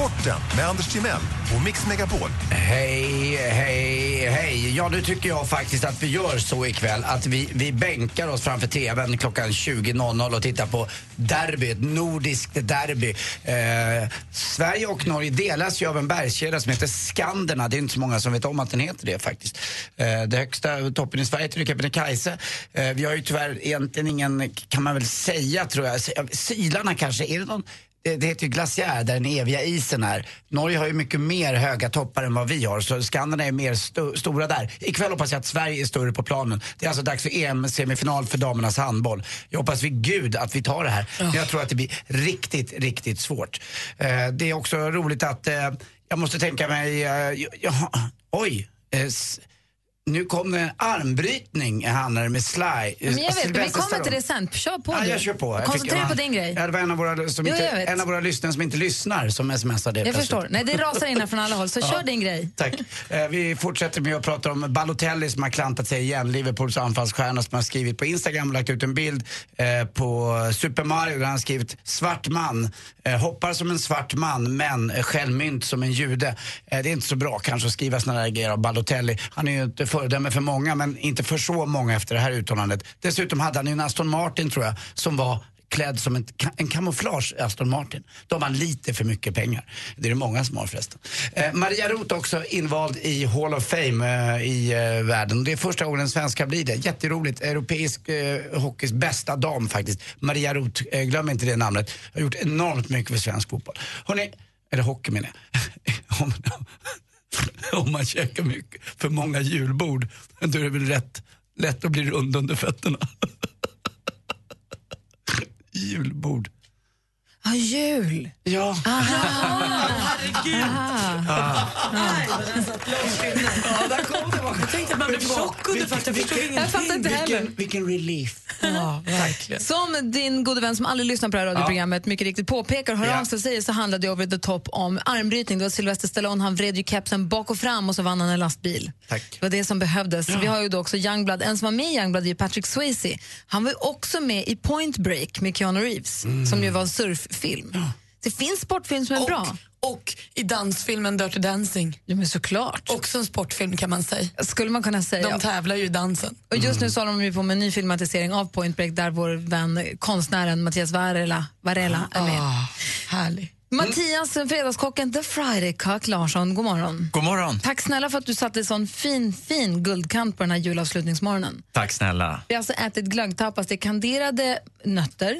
Sporten med Anders Timell och Mix Megapol. Hej, hej, hej. Ja, nu tycker jag faktiskt att vi gör så ikväll att vi, vi bänkar oss framför TVn klockan 20.00 och tittar på derby, ett nordiskt derby. Eh, Sverige och Norge delas ju av en bergskedja som heter Skanderna. Det är inte så många som vet om att den heter det faktiskt. Eh, det högsta toppen i Sverige heter Kebnekaise. Eh, vi har ju tyvärr egentligen ingen, kan man väl säga tror jag, Sylarna kanske, är det någon det, det heter ju glaciär där den eviga isen är. Norge har ju mycket mer höga toppar än vad vi har så Skanderna är mer sto- stora där. Ikväll hoppas jag att Sverige är större på planen. Det är alltså dags för EM-semifinal för damernas handboll. Jag hoppas vid gud att vi tar det här. Men jag tror att det blir riktigt, riktigt svårt. Eh, det är också roligt att eh, jag måste tänka mig, eh, ja, oj. Nu kommer en armbrytning handlar det med Sly. Men jag vet, men vi kommer till det sen. Kör på Ja, du. jag kör på. Jag Koncentrera på din grej. Ja, det var en av våra, som Jo, inte, jag vet. en av våra lyssnare som inte lyssnar som smsade. Jag plötsligt. förstår. Nej, det rasar in från alla håll, så kör din grej. Tack. Eh, vi fortsätter med att prata om Balotelli som har klantat sig igen. Liverpools anfallsstjärna som har skrivit på Instagram och lagt ut en bild eh, på Super Mario där han har skrivit svart man. Eh, hoppar som en svart man men självmynt som en jude. Eh, det är inte så bra kanske att skriva såna där grejer av Balotelli. Han är ju inte föredöme för många men inte för så många efter det här uttalandet. Dessutom hade han ju en Aston Martin tror jag som var klädd som en, en kamouflage Aston Martin. Då har man lite för mycket pengar. Det är det många som har förresten. Eh, Maria Roth också invald i Hall of Fame eh, i eh, världen. Det är första gången en svenska blir det. Jätteroligt. Europeisk eh, hockeys bästa dam faktiskt. Maria Roth, eh, glöm inte det namnet. Har gjort enormt mycket för svensk fotboll. Hörrni, eller hockey menar jag. om, man käkar mycket, för många julbord, då är det väl rätt lätt att bli rund under fötterna. julbord. Ja, jul. Ja. Herregud. Ah. Jag tänkte att man blev chock under för att jag förstod ingenting. Jag fattar inte heller. Vilken, vilken relief. Ja, verkligen. Som din gode vän som aldrig lyssnar på det här radioprogrammet mycket riktigt påpekar och hör Ja. av sig säger så handlade det Over the Top om armbrytning. Det var Sylvester Stallone, han vred ju kepsen bak och fram och så vann han en lastbil. Tack. Det var det som behövdes. Vi har ju då också Youngblood. En som var med i Youngblood är Patrick Swayze. Han var ju också med i Point Break med Keanu Reeves, som ju var en surffilm. Det finns sportfilm som är bra. Och i dansfilmen Dirty Dancing. Ja, men såklart. Också en sportfilm kan man säga. Skulle man kunna säga. De tävlar ju i dansen. Och just Mm. nu så håller de ju på med en ny filmatisering av Point Break där vår vän konstnären Mattias Varela, Varela är med. Ah, härlig. Mattias, fredagskocken The Friday Cock Larsson, god morgon. God morgon. Tack snälla för att du satte sån fin, fin guldkant på den här julavslutningsmorgonen. Tack snälla. Vi har alltså ätit glöggtapas, det är kanderade nötter,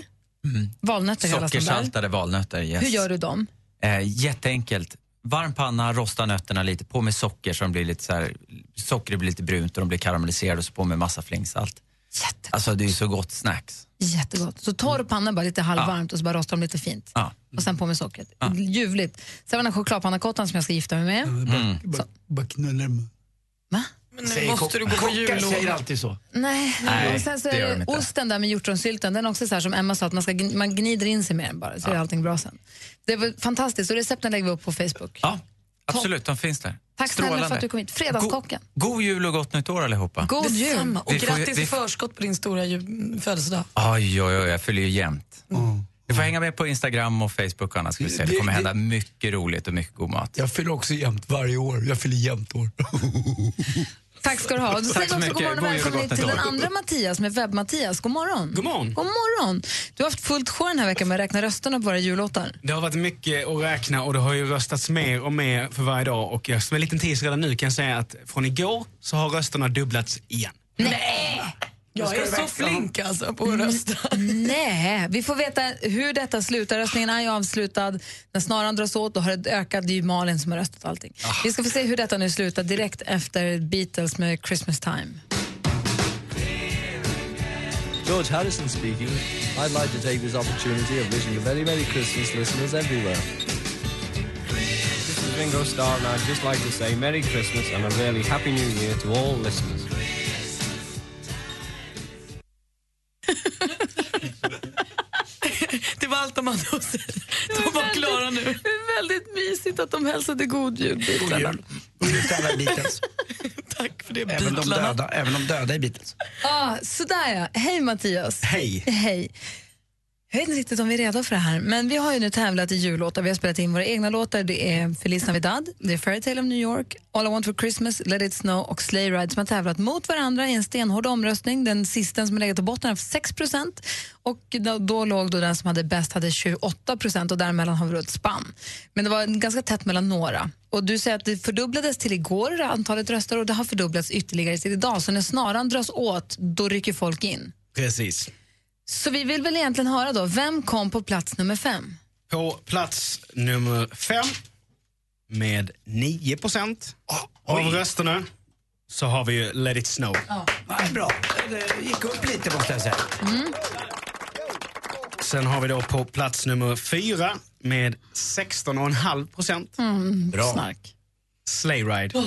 valnötter de där. Sockersaltade valnötter, yes. Hur gör du dem? Eh, jätteenkelt. Varm panna, rosta nötterna lite, på med socker så de blir lite så här, sockret blir lite brunt och de blir karamelliserade och så på med massa flingsalt. Jättegott. Alltså det är ju så gott snacks. Jättegott. Så torr panna, bara lite halvvarmt och så bara rostar de lite fint. Ja. Och sen på med sockret. Ljuvligt. Sen var det den chokladpannacottan som jag ska gifta mig med. Mm. Bara knullar dem. Va? Men nu måste du gå på Kockar jullov. säger alltid så. Nej, Nej, och sen så det är gör det de inte. osten där med hjortronsylten, den är också så här som Emma sa, att man, ska, gn- man gnider in sig med den bara, så är allting bra sen. Det var fantastiskt och recepten lägger vi upp på Facebook. Ja, absolut, de finns där. Tack snälla för att du kom hit. Fredagskocken. God jul och gott nytt år allihopa. God jul. Detsamma. Och Vi får grattis vi i får- förskott på din stora ju- födelsedag. Oj, oj, oj, jag fyller ju jämt. Du får hänga med på Instagram och Facebook och annat ska vi se. Det kommer hända mycket roligt och mycket god mat. Jag fyller också jämt varje år. Jag fyller jämt år. Tack ska du ha. Och Då Tack säger vi så också god mycket. morgon och välkommen till den andra Mattias med Webb-Mattias. God morgon. God morgon. God morgon. Du har haft fullt sjå den här veckan med att räkna rösterna på våra jullåtar. Det har varit mycket att räkna och det har ju röstats mer och mer för varje dag. Och jag- som en liten teaser redan nu kan jag säga att från igår så har rösterna dubblats igen. Nej! Jag är så flink alltså på att rösta. Nej, vi får veta hur detta slutar. Röstningen är ju avslutad. När snaran dras åt då har det ökat. Det är ju Malin som har röstat allting. Vi ska få se hur detta nu slutar direkt efter Beatles med Christmas time. George Harrison speaking. I'd like to take this opportunity of wishing a very Merry Christmas, listeners everywhere. This is Ringo Starr, and I'd just like to say Merry Christmas and a really Happy New Year to all listeners. Det var allt de hade att säga. De var klara nu. Det är väldigt mysigt att de hälsade god jul, Beatlarna. God jul till alla Beatles. Tack för det, Även de döda, även de döda i Beatles. Ah, sådär ja. Hej Mattias. Hej. Hej. Jag vet inte riktigt om vi är redo för det här, men vi har ju nu tävlat i jullåtar. Vi har spelat in våra egna låtar. Det är Feliz Navidad, det är Fairytale of New York, All I Want For Christmas, Let It Snow och Sleigh Ride som har tävlat mot varandra i en stenhård omröstning. Den sista som har legat på botten har 6 och då, då låg då den som hade bäst hade 28 procent och däremellan har vi då ett spann. Men det var ganska tätt mellan några. Och du säger att det fördubblades till igår, antalet röster, och det har fördubblats ytterligare till idag. Så när snaran dras åt, då rycker folk in. Precis. Så vi vill väl egentligen höra då, vem kom på plats nummer fem? På plats nummer fem med 9 procent av rösterna så har vi ju Let it snow. Nej, bra. Det gick upp lite måste jag säga. Sen har vi då på plats nummer fyra med 16,5 procent. Mm, Bra. Snark. Sleigh Ride.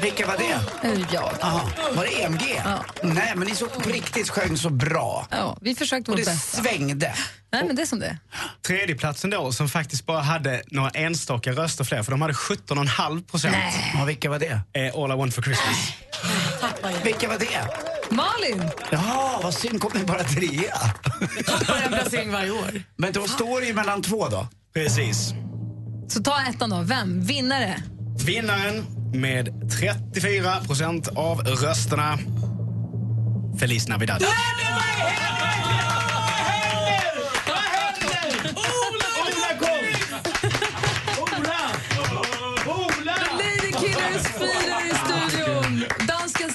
Vilka var det? Eh, Jag. Aha. Var det EMG? Nej, men ni så på riktigt sjöng så bra. Ja, vi försökte Och vårt det bästa. svängde. Nej, men det är som det är. Tredjeplatsen då som faktiskt bara hade några enstaka röster fler för de hade 17,5 procent. Ja, vilka var det? Eh, All I Want For Christmas. Vilka var det? Malin! Ja, vad synd. Kom ni bara trea? Tappar en placering varje år. Men då står det ju mellan två då. Precis. Så ta ettan då. Vem? Vinnare? Vinnaren med 34 procent av rösterna. Feliz Navidad.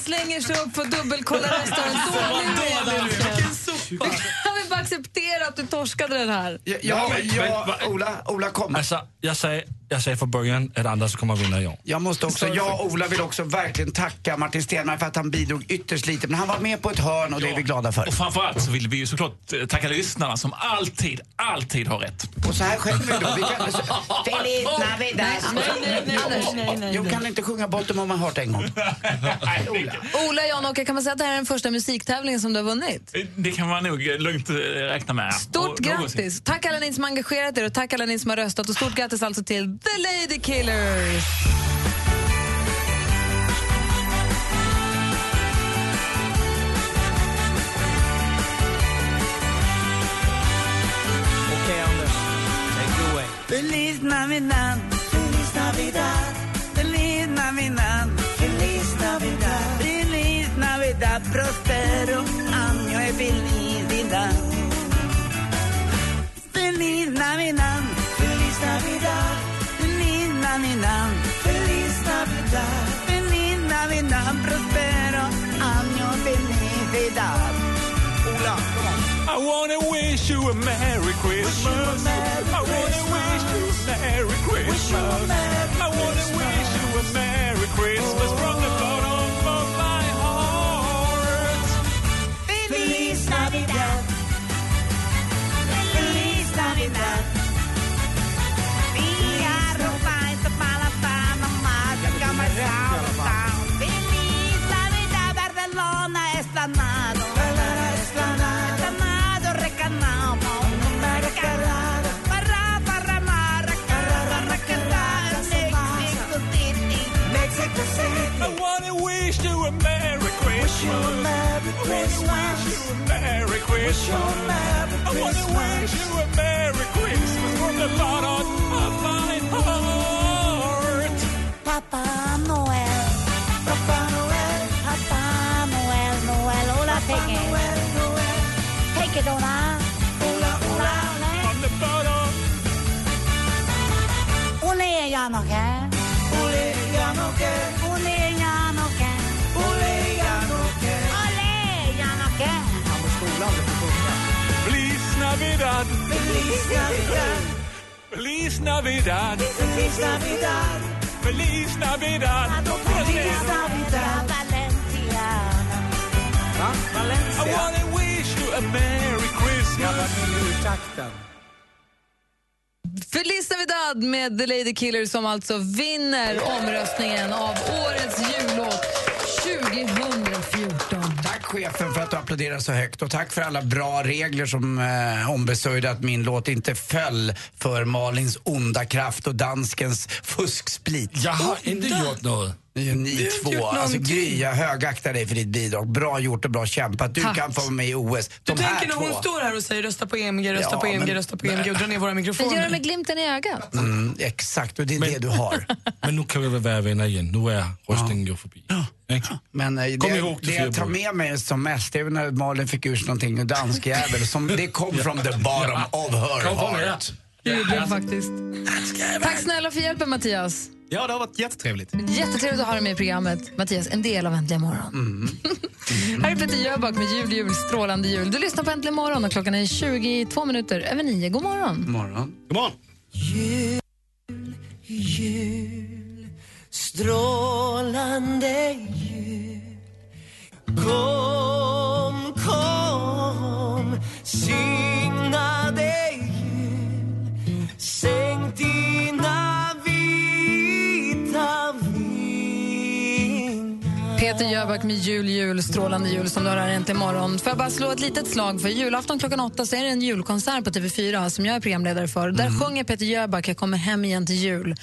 Slänger sig upp för att dubbelkolla rösten. Dålig med dansken. Vi kan väl bara acceptera att du torskade den här? Ja, ja, ja, Ola, Ola kom. Altså, jeg sagde, jeg sagde fra början, at Anders kommer att vinna i år. Jag måste också, jag och Ola vill också verkligen tacka Martin Stenmarck för att han bidrog ytterst lite. Men han var med på ett hörn och det är vi glada för. Och framförallt så vill vi ju såklart eh, tacka lyssnarna som alltid, alltid har rätt. Och så här sjöng vi då. Vi kan, så, Feliz Navidad. Nej, nej, nej, nej, nej. kan inte sjunga Bottom of my heart en gång? Ola Janåker, kan man säga att det här är den första musiktävlingen som du har vunnit? Det kan man nog eh, lugnt eh, räkna med. Stort Och någonsin. grattis! Tack alla ni som har engagerat er och tack alla ni som har röstat. Och stort grattis alltså till The Lady Killers! Okay, Anders, take it away. Feliz Navidad. Feliz Navidad. Feliz Navidad. Feliz Navidad. Feliz Navidad. Prospero año de felicidad. Feliz Navidad. Feliz Navidad. Feliz Navidad. Feliz Navidad. Feliz Navidad. Prospero año felicidad. Ola, come on. I wanna wish you a Merry Christmas. I wanna wish you a Merry Christmas. I wanna wish you a Merry Christmas from the bottom Navidad. Feliz Navidad. Feliz Navidad, Barcelona, Esplanado. Esplanado, Recanamo. Recanamo. Parra, parra, marra, carra, recarra, Mexico City. Mexico City. I wanna wish you a Merry Christmas. you a Merry Christmas. Wish you a Merry Christmas. I wanna wish you a Merry Christmas from the bottom of my heart. Papá Noel. Papá Noel. Papá Noel, Noel. Hola, Peggy. Noel, Noel. Peggy, hola. Hola, hola. From the bottom. Ole, ya no que. Ole, ya Navidad. Feliz Navidad. Feliz Navidad. Feliz Navidad. Feliz Navidad. Feliz Navidad. Valencia. I wanna wish you a Merry Christmas. Feliz Navidad med The Lady Killer som alltså vinner omröstningen av årets jullåt 2014. Chefen för att du applåderar så högt och tack för alla bra regler som eh, ombesörjde att min låt inte föll för Malins onda kraft och danskens fusksplit. Jag har inte gjort något. Ni Du två. Alltså. Gry, jag högaktar dig för ditt bidrag. Bra gjort och bra kämpat. Du Tack. kan få vara med i OS. Du De här tänker när två. hon står här och säger rösta på EMG, rösta Ja, på EMG, men- rösta på EMG och drar ner våra Men gör det mikrofoner. med glimten i ögat. Mm, exakt, och det är det du har. Men nu kan vi väl vara vänner igen. Nu är röstningen ju förbi. Men eh, Kom det, ihåg det, det jag tar med mig som mest, är när Malin fick ur sig någonting, en danskjävel, som det kom from the bottom of her heart. Det gjorde det faktiskt. Tack snälla för hjälpen Mattias. Ja, det har varit jättetrevligt. Jättetrevligt att ha dig med i programmet. Mattias, en del av Äntligen morgon. Här är Peter Jöback med jul, jul, strålande jul. Du lyssnar på Äntligen morgon och klockan är 22 minuter över nio. God morgon. morgon. God morgon. Jul, jul, strålande jul. Kom, kom, signade jul. Sänk dina vita vingar. Peter Jöback med jul, jul, strålande jul som du har här äntligen morgon. Får jag bara slå ett litet slag för julafton klockan åtta så är det en julkonsert på TV4 som jag är programledare för. Där sjunger Peter Jöback Jag kommer hem igen till jul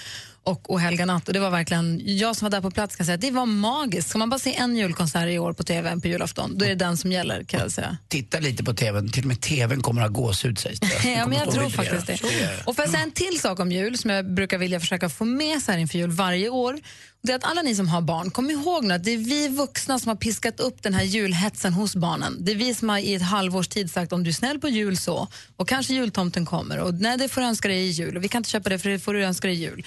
och O helga natt. Och det var verkligen, jag som var där på plats kan säga att det var magiskt. Ska man bara se en julkonsert i år på TV på julafton, då är det den som gäller kan jag säga. Titta lite på TVn, till och med TVn kommer att ha gåshud sägs det. Ja, men jag tror faktiskt det. Och får jag säga en till sak om jul som jag brukar vilja försöka få med så här inför jul varje år. Det är att alla ni som har barn, kom ihåg nu att det är vi vuxna som har piskat upp den här julhetsen hos barnen. Det är vi som har i ett halvårs tid sagt om du är snäll på jul så, och kanske jultomten kommer och nej det får du önska dig i jul och vi kan inte köpa det för det får du önska dig i jul.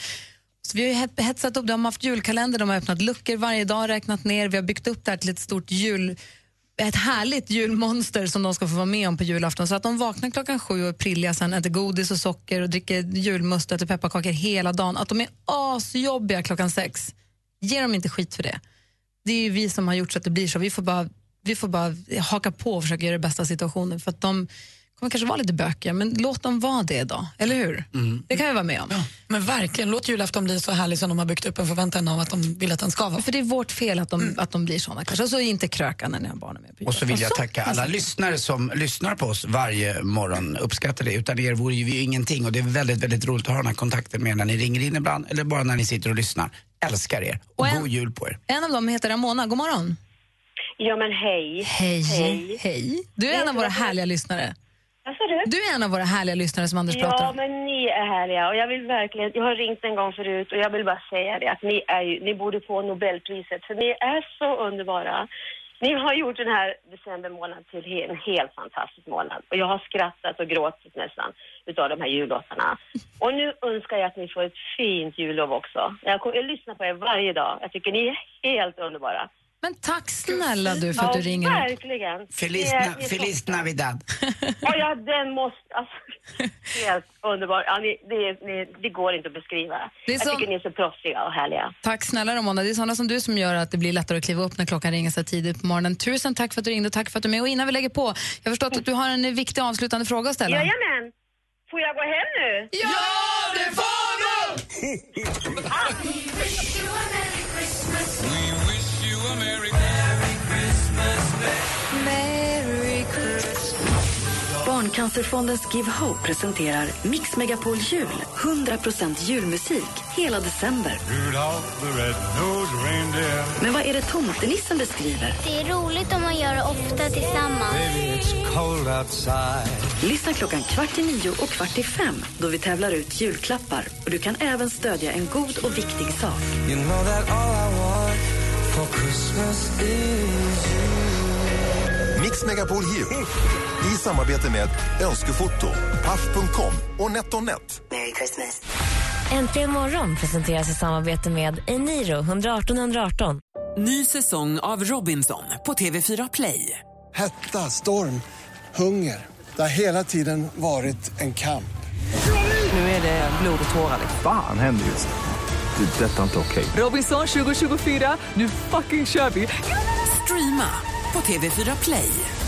Så vi har ju hetsat upp, de har haft julkalender, de har öppnat luckor varje dag, räknat ner, vi har byggt upp det här till ett stort jul ett härligt julmonster som de ska få vara med om på julafton. Så att de vaknar klockan sju och är prilliga, sen äter godis och socker och dricker julmust och äter pepparkakor hela dagen. Att de är asjobbiga klockan sex. Ge dem inte skit för det. Det är ju vi som har gjort så att det blir så. Vi får bara, vi får bara haka på och försöka göra det bästa av situationen. För att de kommer kanske vara lite bökiga, men låt dem vara det då. Eller hur? Det kan vi vara med om. Men verkligen, låt julafton bli så härlig som de har byggt upp en förväntan av att de vill att den ska vara. För det är vårt fel att de, att de blir såna kanske. Och så inte kröka när ni har barnen med. på Och så vill jag julafton. tacka alla alltså. lyssnare som lyssnar på oss varje morgon. Uppskattar det. Utan er vore ju vi ingenting och det är väldigt, väldigt roligt att ha den här kontakten med er när ni ringer in ibland eller bara när ni sitter och lyssnar. Älskar er och, Och en- god jul på er. En av dem heter Ramona. God morgon. Ja, men hej. Hej. Hej. Du är en av våra härliga lyssnare. Vad sa du? Du är en av våra härliga lyssnare som Anders pratar Ja, om. men ni är härliga och jag vill verkligen, jag har ringt en gång förut och jag vill bara säga det att ni är ju, ni borde få Nobelpriset för ni är så underbara. Ni har gjort den här december månad till en helt fantastisk månad och jag har skrattat och gråtit nästan utav de här jullåtarna. Och nu önskar jag att ni får ett fint jullov också. Jag, jag lyssnar på er varje dag. Jag tycker ni är helt underbara. Men tack snälla du för att ja, du ringer. verkligen. Feliz, är- na, är Feliz toppen. Navidad. Ja, ja, den måste... Alltså, helt underbar. Ja, ni, det, ni, det går inte att beskriva. Det är jag som- tycker ni är så proffsiga och härliga. Tack snälla Ramona. Det är sådana som du som gör att det blir lättare att kliva upp när klockan ringer så här tidigt på morgonen. Tusen tack för att du ringde och tack för att du är med. Och innan vi lägger på, jag har förstått att du har en viktig avslutande fråga att ställa. Jajamän! Får jag gå hem nu? Ja, det får du! Barncancerfondens Give Hope presenterar Mix Megapol Jul. 100% julmusik hela december. Men vad är det tomtenissen beskriver? Det är roligt om man gör det ofta tillsammans. Lyssna klockan kvart i nio och kvart i fem då vi tävlar ut julklappar. Och du kan även stödja en god och viktig sak. You know Mix Megapol Jul. I samarbete med Önskefoto, Paff.com och NetOnNet. Merry Christmas. Äntligen morgon presenteras i samarbete med Eniro 118 118. Ny säsong av Robinson på TV4 Play. Hetta, storm, hunger. Det har hela tiden varit en kamp. Nu är det blod och tårar. Fan händer just nu. Det. är Detta är inte okej. Robinson 2024, nu fucking kör vi! Streama på TV4 Play.